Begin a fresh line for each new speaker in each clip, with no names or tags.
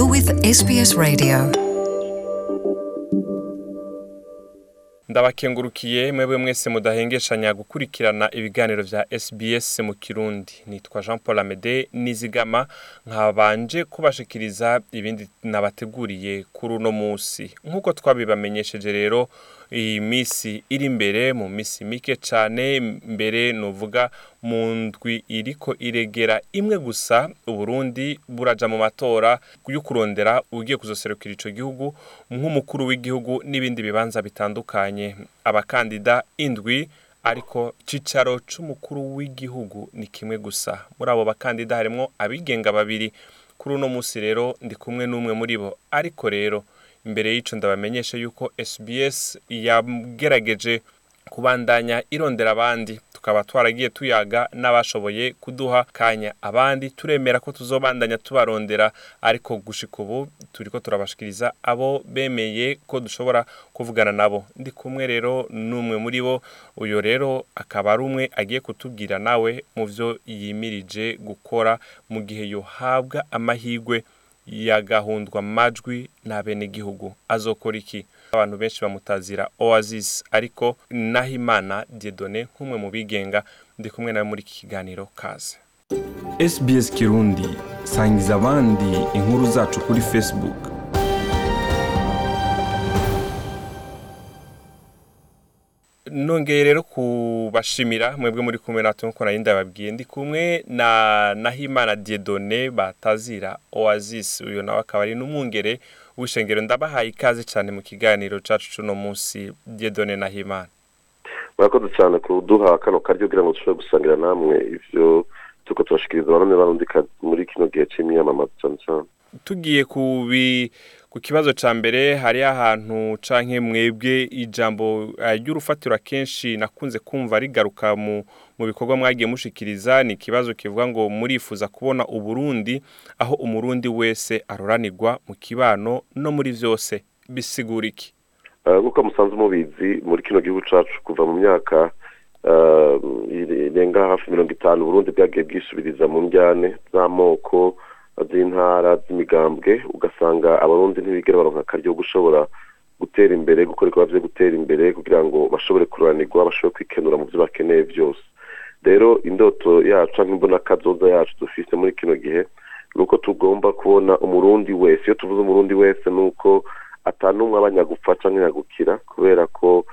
You're with SBS Radio.
ndabakengurukiye mwebwe mwese mudahengeshanya gukurikirana ibiganiro vya SBS mu Kirundi nitwa Jean Paul Amede nizigama nkabanje kubashikiriza ibindi nabateguriye kuri uno musi nk'uko twabibamenyesheje rero iyi misi iri imbere mu misi mike cane mbere novuga mu ndwi iriko iregera imwe gusa uburundi buraja mu matora yo kurondera ugiye kuzoserukira ico gihugu nk'umukuru w'igihugu n'ibindi bibanza bitandukanye. Abakandida indwi ariko cicaro c'umukuru w'igihugu ni kimwe gusa. Muri abo bakandida harimwo abigenga babiri. Kuri uno musi rero ndi kumwe n'umwe muri bo. Ariko rero imbere y'ico ndabamenyesha yuko SBS yagerageje kubandanya irondera abandi. Tukaba twaragiye tuyaga n'abashoboye kuduha kanya. Abandi turemera ko tuzobandanya tubarondera ariko gushika ubu turiko turabashikiriza abo bemeye ko dushobora kuvugana nabo. Ndi kumwe rero n'umwe muri bo. Uyo rero akaba ari umwe agiye kutubwira nawe mu vyo yimirije gukora mu gihe yohabwa amahigwe yagahundwa amajwi n'abenegihugu. Azokora iki? Abantu benshi bamutazira oasis ariko nahimana diedone nk'umwe mu bigenga ndi kumwe nawe muri iki kiganiro kaze.
SBS Kirundi sangiza abandi inkuru zacu kuri Facebook.
Nongeye rero kubashimira mwebwe muri kumwe natwe nk'uko nari ndababwiye ndi kumwe na nahimana diedone batazira oasis. Uyu nawe akaba ari n'umwungere w'ishengero. Ndabahaye ikaze cyane mu kiganiro cacu cuno munsi diedone nahimana.
Murakoze cyane kuduha kano karyo kugira ngo dushobore gusangira namwe ivyo turiko turashikiriza abarundi barundi muri kino gihe c'imyamamazo cane cane
tugiye kubi ku kibazo ca mbere hari ahantu canke mwebwe ijambo ry'urufatiro akenshi nakunze kumva rigaruka mu mu bikorwa mwagiye mushikiriza ni ikibazo kivuga ngo murifuza kubona uburundi aho umurundi wese aroranirwa mu kibano no muri vyose bisigura iki?
Nk'uko musanze mubizi muri kino gihugu cacu kuva mu myaka irenga hafi mirongo itanu uburundi bwagiye bwisubiriza mu njyane z'amoko z'intara z'imigambwe ugasanga abarundi ntibigera baronka akaryo gushobora gutera imbere gukora ibikorwa vyo gutera imbere kugira ngo bashobore kuranirwa bashobore kwikenura mu vyo bakeneye vyose. Rero indoto yacu canke imbonakazoza yacu dufise muri kino gihe ni uko tugomba kubona umurundi wese. Iyo tuvuze umurundi wese ni uko atanumwe aba nyagupfa canke nyagukira kubera ko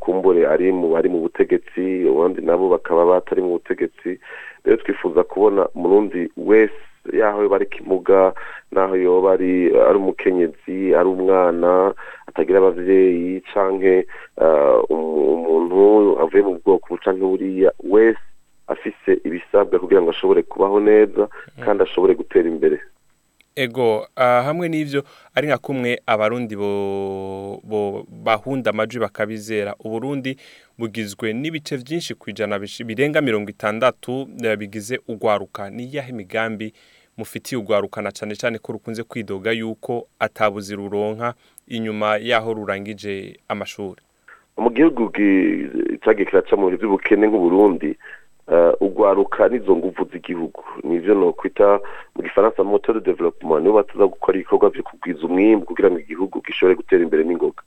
kumbure ari mu bari mu butegetsi abandi nabo bakaba batari mu butegetsi. Rero twifuza kubona umurundi wese yaho yoba ari kimuga naho yoba ari umukenyezi ari umwana atagira abavyeyi canke umuntu avuye mu bwoko canke buriya wese afise ibisabwa kugira ngo ashobore kubaho neza kandi ashobore gutera imbere.
Ego hamwe n'ivyo ari nka kumwe abarundi bo bahunda amajwi bakabizera. Uburundi bugizwe n'ibice vyinshi kwijana birenga mirongo itandatu bigize ugwaruka niyahe migambi mufitiye ugwarukana cane cane ko rukunze kwidoga yuko atabuzi ruronka inyuma yaho rurangije amashuri.
Mu gihugu cagiye kiraca mu bintu vy'ubukene nk'uburundi ugwaruka nizo nguvu z'igihugu. Nivyo nokwita mu gifaransa moteur de développement. Nibo batuza gukora ibikorwa vyo kugwiza umwimbu kugira ngo igihugu gishobore gutera imbere n'ingoga.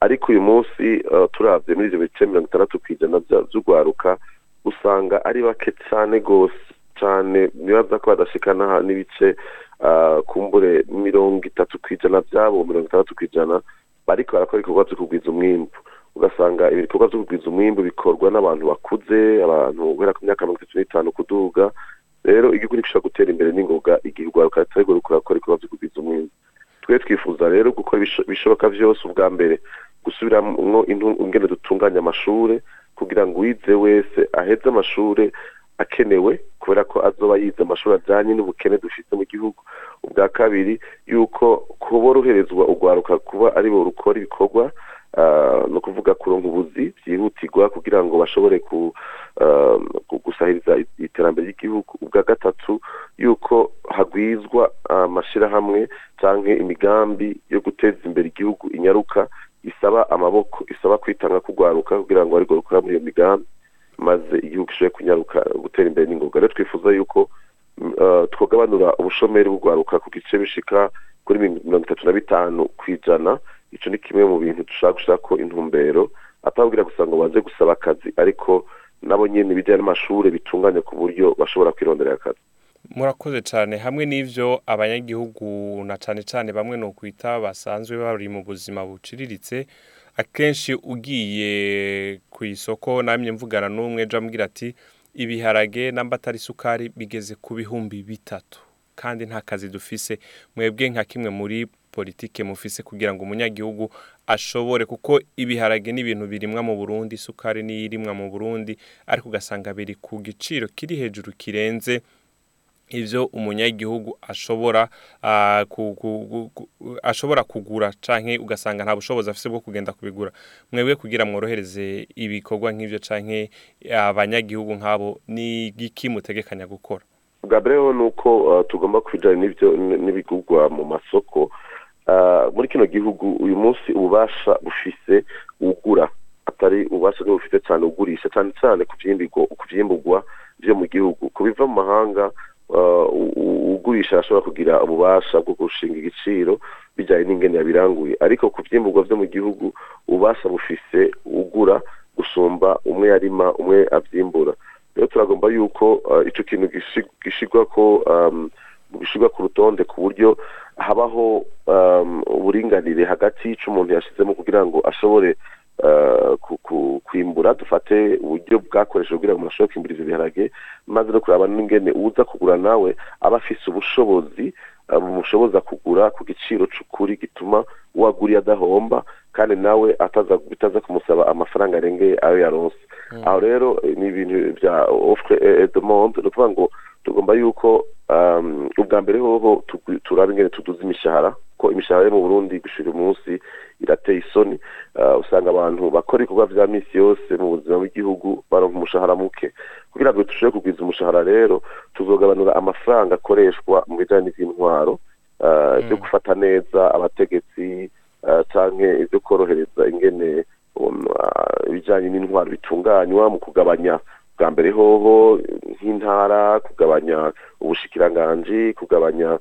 Ariko uyu munsi turavye muri ivyo bice mirongo itandatu kw'ijana vy'ugwaruka usanga ari bake cane gose cane nibaza ko badashikana n'ibice kumbure mirongo itatu kw'ijana vyabo mirongo itandatu kw'ijana bariko barakora ibikorwa vyo kugwiza umwimbu. Ugasanga ibikorwa vyo kugwiza umwimbu bikorwa n'abantu bakuze abantu guhera ku myaka mirongo itatu n'itanu kuduga rero igihugu ntigishobora gutera imbere n'ingoga igihe urwaruka rutariko rurakora ibikorwa vyo kugwiza umwimbu. Twe twifuza rero gukora ibishoboka vyose ubwa mbere gusubiramwo ingene dutunganya amashure kugira ngo uwize wese aheze amashure akenewe kubera ko azoba yize amashuri ajanye n'ubukene dufite mu gihugu. Ubwa kabiri yuko kuba ruherezwa urwaruka kuba ari bo rukora ibikorwa ni ukuvuga kuronka ubuzi byihutirwa kugira ngo bashobore gusahiriza iterambere ry'igihugu. Ubwa gatatu yuko hagwizwa amashyirahamwe cyangwa imigambi yo guteza imbere igihugu inyaruka isaba amaboko isaba kwitanga kugwaruka kugira ngo ariko rukora muri iyo migambi. Maze igihugu gishobore kunyaruka gutera imbere n'ingoga rero twifuza yuko twogabanura ubushomeri bugwaruka ku gice bishika kuri mirongo itatu na bitanu ku ijana. Icyo ni kimwe mu bintu dushaka gushaka ko intumbero. Atababwira gusa ngo baze gusaba akazi ariko nabo nyine ibijyanye n'amashuri bitunganye ku buryo bashobora kwironderera akazi.
Murakoze cyane hamwe n'ibyo abanyagihugu na cyane cyane bamwe ni ukwita basanzwe bari mu buzima buciriritse akenshi ugiye ku isoko namwe mvugana n'umwe ejo ambwira ati ibiharage n'ambatari isukari bigeze ku bihumbi bitatu kandi nta kazi dufise. Mwebwe nka kimwe muri politike mufise kugira ngo umunyagihugu ashobore kuko ibiharage ni ibintu birimwa mu Burundi isukari niyo irimwa mu Burundi ariko ugasanga biri ku giciro kiri hejuru kirenze ivyo umunyagihugu ashobora ku, ashobora kugura canke ugasanga nta bushobozi afise bwo kugenda kubigura. Mwebwe kugira mworohereze ibikorwa nk'ivyo canke abanyagihugu nk'abo ni giki mutegekanya gukora?
Bwa mbere ho ni uko uh, tugomba kubijana n'ivyo n'ibigurwa mu masoko muri kino gihugu uyu munsi ububasha bufise ugura atari ububasha bufite cyane ugurisha cyane cyane ku vyimburwa vyo mu gihugu. Ku biva mu mahanga ugurisha ashobora kugira ububasha bwo gushinga igiciro bijyanye n'ingene yabiranguye. Ariko ku byimburwa byo mu gihugu ububasha bufise ugura gusumba umwe yarima umwe abyimbura rero turagomba yuko icyo kintu gishyirwa ko gishyirwa ku rutonde ku buryo habaho uburinganire hagati y'icyo umuntu yashyizemo kugira ngo ashobore kwimbura dufate uburyo bwakoreshejwe kugira ngo umuntu ashobore kwimbura ivyo biharage maze no kuraba n'ingene uza kugura nawe aba afise ubushobozi bumushoboza kugura ku giciro c'ukuri gituma uwaguriye adahomba kandi nawe ataza bitaza kumusaba amafaranga arengeye ayo yaronse. Aho rero ni ibintu vya offre et demande ni ukuvuga ngo tugomba yuko ubwa mbere hoho turaba ingene tuduza imishahara ko imishahara yo mu burundi gushira umunsi irateye isoni. Usanga abantu bakora ibikorwa vya misi yose mu buzima bw'igihugu baronka umushahara muke. Kugira ngo dushobore kugwiza umushahara rero tuzogabanura amafaranga akoreshwa mu bijanye n'ivy'intwaro byo gufata neza abategetsi canke ibyo korohereza ingene ibijanye n'intwaro bitunganywa mu kugabanya bwa mbere hoho nk'intara kugabanya ubushikiranganji kugabanya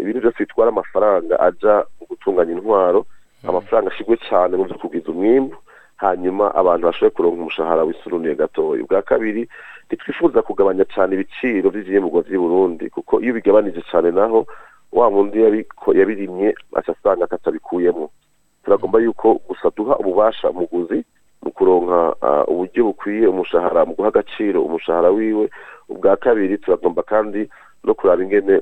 ibintu byose bitwara amafaranga aja mu gutunganya intwaro. Amafaranga ashigwe cyane mu byo kugwiza umwimbu. Hanyuma abantu bashobore kuronka umushahara wisununuye gatoya ubwa kabiri ntitwifuza kugabanya cyane ibiciro by'ivyimburwa vy'i Burundi kuko iyo bigabanije cyane naho wa wundi yabirimye aca asanga atatabikuyemo turagomba yuko gusa duha ububasha umuguzi mu kuronka uburyo bukwiye umushahara mu guha agaciro umushahara wiwe ubwa kabiri turagomba kandi no kuraba ingene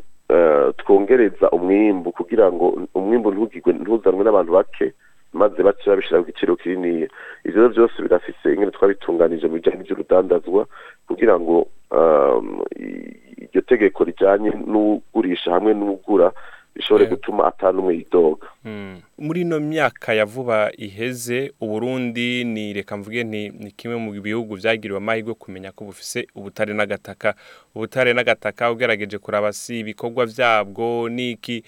twongereza umwimbu kugira ngo umwimbu ntuzanwe n'abantu bake maze bace babishira ku giciro kininiya. Ivyo byose birafise ingene twabitunganije mu bijanye n'ivy'urudandazwa kugira ngo iryo tegeko rijanye n'ugurisha hamwe n'ugura bishobore gutuma atanumwe yidoga
muri ino myaka ya vuba iheze uburundi ni reka mvuge ni kimwe mu bihugu byagiriwe amahirwe kumenya ko bufise ubutare n'agataka. Ubutare n'agataka ugerageje kuraba si ibikorwa byabwo n'iki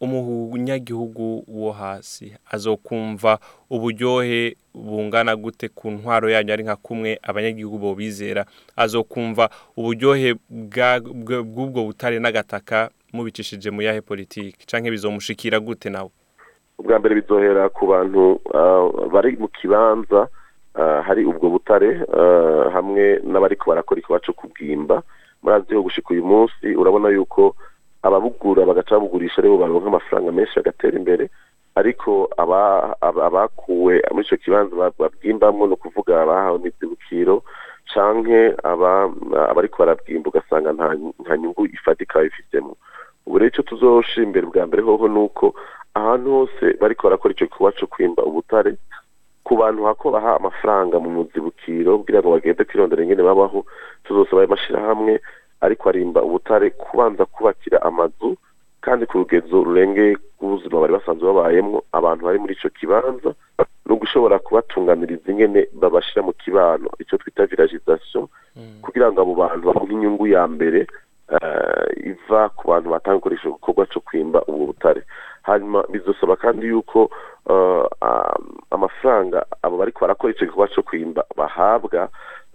umunyagihugu wo hasi azokumva uburyohe bungana gute ku ntwaro yanyu ari nka kumwe abanyagihugu bo bizera. Azokumva uburyohe bw'ubwo butare n'agataka mubicishije mu yahe politiki? Canke bizomushikira gute nawe?
Ubwa mbere bizohera ku bantu bari mu kibanza hari ubwo butare hamwe n'abariko barakora ikiba co kubwimba murazi yo gushika uyu munsi urabona yuko ababugura bagaca babugurisha ari bo baronka amafaranga menshi bagatera imbere. Ariko abakuwe muri ico kibanza babwimbamwo ni ukuvuga bahawe imizibukiro canke abariko barabwimba ugasanga nta nyungu ifatika babifitemo. Ubu rero icyo tuzoshira imbere bwa mbere hoho ni uko ahantu hose bariko barakora ico gikorwa co kwimba ubutare ku bantu baha amafaranga mu muzibukiro kugira ngo bagende kwirondera ingene babaho tuzosaba ayo mashirahamwe ariko arimba ubutare kubanza kubakira amazu kandi ku rugezo rurengeye rw'ubuzima bari basanzwe babayemwo abantu bari muri ico kibanza no gushobora kubatunganiriza ingene babashira mu kibano. Ico twita villagisation kugira ngo abo bantu baronke inyungu ya mbere iva ku bantu batanga gukoresha igikorwa co kwimba ubwo butare. Hanyuma bizosaba kandi yuko amafaranga abo bariko barakora ico gikorwa co kwimba bahabwa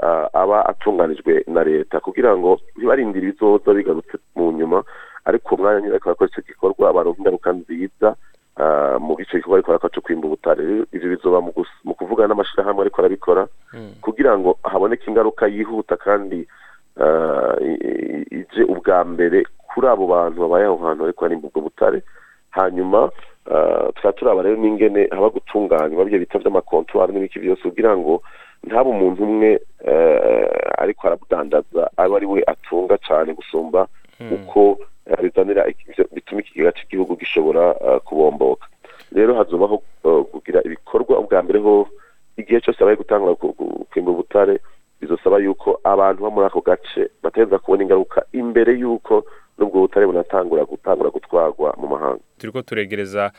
ah, aba atunganijwe na leta kugira ngo ntibarindire ibizoza bigarutse mu nyuma ariko umwanya nyine ariko barakora icyo gikorwa baronka ingaruka nziza mu gice gikorwa ariko barakora cyo kwimba ubutare ivyo bizoba mu kuvugana n'amashirahamwe ariko arabikora kugira ngo haboneke ingaruka yihuta kandi ije ubwa mbere kuri abo bantu babaye aho hantu ariko harimba ubwo butare. Hanyuma ah, tukaba turaba rero n'ingene haba gutunganywa byo bita vy'amakontwari n'ibiki byose kugira ngo ntaba umuntu umwe eh, ariko arabudandaza abe ari we atunga cyane gusumba uko eh, bizanira iki- bituma ikigega cy'igihugu gishobora eh, kubomboka. Rero hazobaho eh, kugira ibikorwa ubwa mbere ho igihe cyose ku- ku- kwimba ubutare bizosaba yuko abantu bo muri ako gace bategereza kubona ingaruka imbere y'uko n'ubwo butare bunatangura gutangura gutwarwa mu mahanga.
Turiko turegereza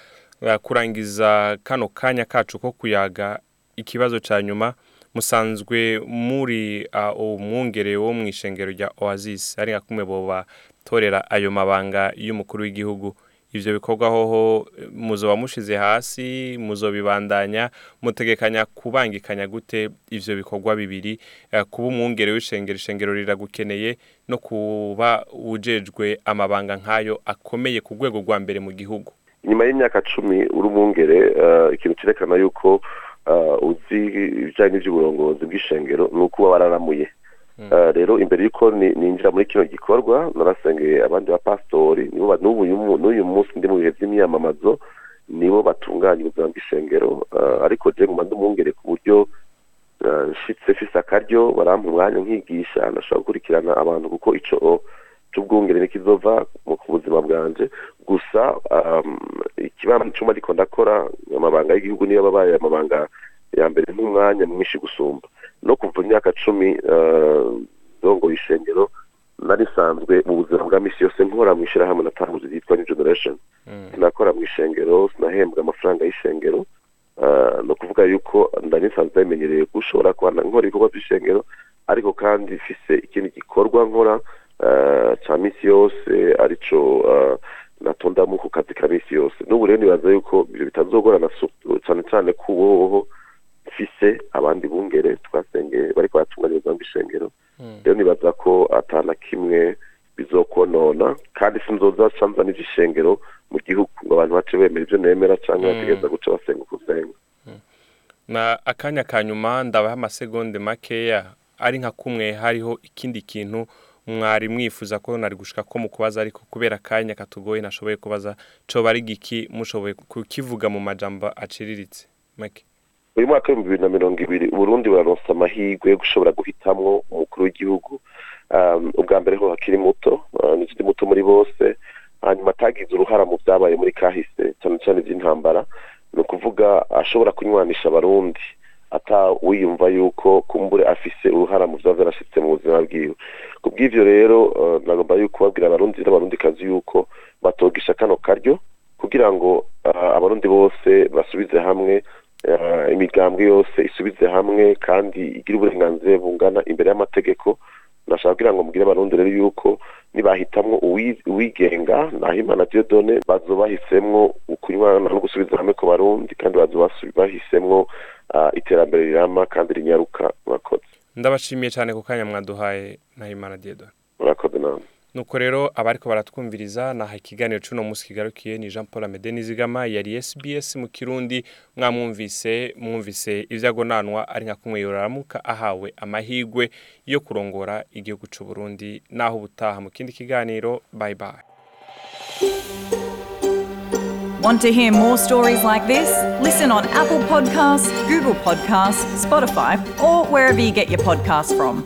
uh, kurangiza kano kanya kacu ko kuyaga ikibazo ca nyuma. Musanzwe muri uh, umwungere wo mu ishengero rya Oasis ari nka kumwe boba torera ayo mabanga y'umukuru w'igihugu. Ivyo bikorwa hoho eh, muzoba mushize hasi muzobibandanya mutegekanya kubangikanya gute ivyo bikorwa bibiri uh, kuba umwungere w'ishengero ishengero riragukeneye no kuba ujejwe amabanga nk'ayo akomeye ku rwego rwa mbere mu gihugu.
Nyuma y'imyaka cumi uri umwungere eh, ikintu cyerekana yuko eh, uzi ibijyanye n'iby'uburongozi bw'ishengero ni uko uba wararamuye. Eh, rero imbere y'uko ni- ninjira muri kino gikorwa narasengeye abandi bapasitori n'uyu munsi ndi mu bihe by'imyamamazo nibo batunganya ubuzima bw'ishengero eh, ariko je nguma ndi umwungere ku buryo eh, nshitse fise akaryo barampa umwanya nkigisha ndashobora gukurikirana abantu kuko ico c'ubwungere nikizova mu ku buzima bwanje. Gusa ikibanza cuma ariko ndakora amabanga y'igihugu niyo babaye amabanga ya mbere n'umwanya mwinshi gusumba. No kuva imyaka cumi eh, ndongoye ishengero nari nsanzwe mu buzima bwa misi yose nkora mu ishyirahamwe natanguze ryitwa new generation. Sinakora mu ishengero sinahembwa amafaranga y'ishengero Eh, ni ukuvuga yuko ndari nsanzwe bimenyereye gushobora kuba nkora ibikorwa by'ishengero ariko kandi mfise ikindi gikorwa nkora eh, ca misi yose arico eh, natondamo ku kazi ka misi yose. N'ubu rero nibaza yuko ibyo bitazogorana su- cane cane kuboho mfise abandi bungere twasengeye bariko baratunganya ubuzima bw'ishengero rero nibaza ko atana kimwe bizokonona kandi sinzoza canza n'igishengero mu gihugu ngo abantu bace bemera ivyo nemera canke bategereza guca basenga uko usenga
na akanya ka nyuma ndabaha amasegonde makeya ari nka kumwe hariho ikindi kintu mwari mwifuza ko nari gushika ko mu kubaza ariko kubera akanya katugoye nashoboye kubaza coba ari giki mushoboye kukivuga mu majambo aciriritse. Make
uyu mwaka w'ibihumbi bibiri na mirongo ibiri uburundi buraronsa amahirwe yo gushobora guhitamwo umukuru w'igihugu. Um, ubwa mbere ho hakiri muto uh, nikiri muto muri bose. Hanyuma atagize uruhara mu byabaye muri kahise cyane cyane iby'intambara ni ukuvuga ashobora kunywanisha abarundi. Wiyumva yuko kumbure afise uruhara mu vyaba vyarashitse mu buzima bwiwe. Ku bw'ivyo rero uh, nagomba yuko babwira abarundi n'abarundikazi yuko batogisha kano karyo kugira ngo uh, abarundi bose basubize hamwe imigambwe yose isubize hamwe kandi igire uburenganzira bungana imbere y'amategeko. Nashaka kugira ngo mubwire abarundi rero yuko nibahitamwo uwi- uwigenga nahimana diodone bazo bahisemwo ukunywana no gusubiza hamwe ku barundi kandi bazo bahisemwo uh, iterambere rirama kandi rinyaruka. Murakoze.
Ndabashimiye cyane ku kanya mwaduhaye nahimana diedon
murakoze namwe
nuko rero abariko baratwumviriza naha ikiganiro c'uno munsi kigarukiye ni Jean Paul Amede Nizigama yari SBS mu Kirundi mwamwumvise mwumvise ivyagonanwa ari nka kumwe yoramuka ahawe amahigwe yo kurongora igihugu c'u Burundi naho ubutaha mu kindi kiganiro bye bye
Want to hear more stories like this? Listen on Apple Podcasts, Google Podcasts, Spotify, or wherever you get your podcasts from.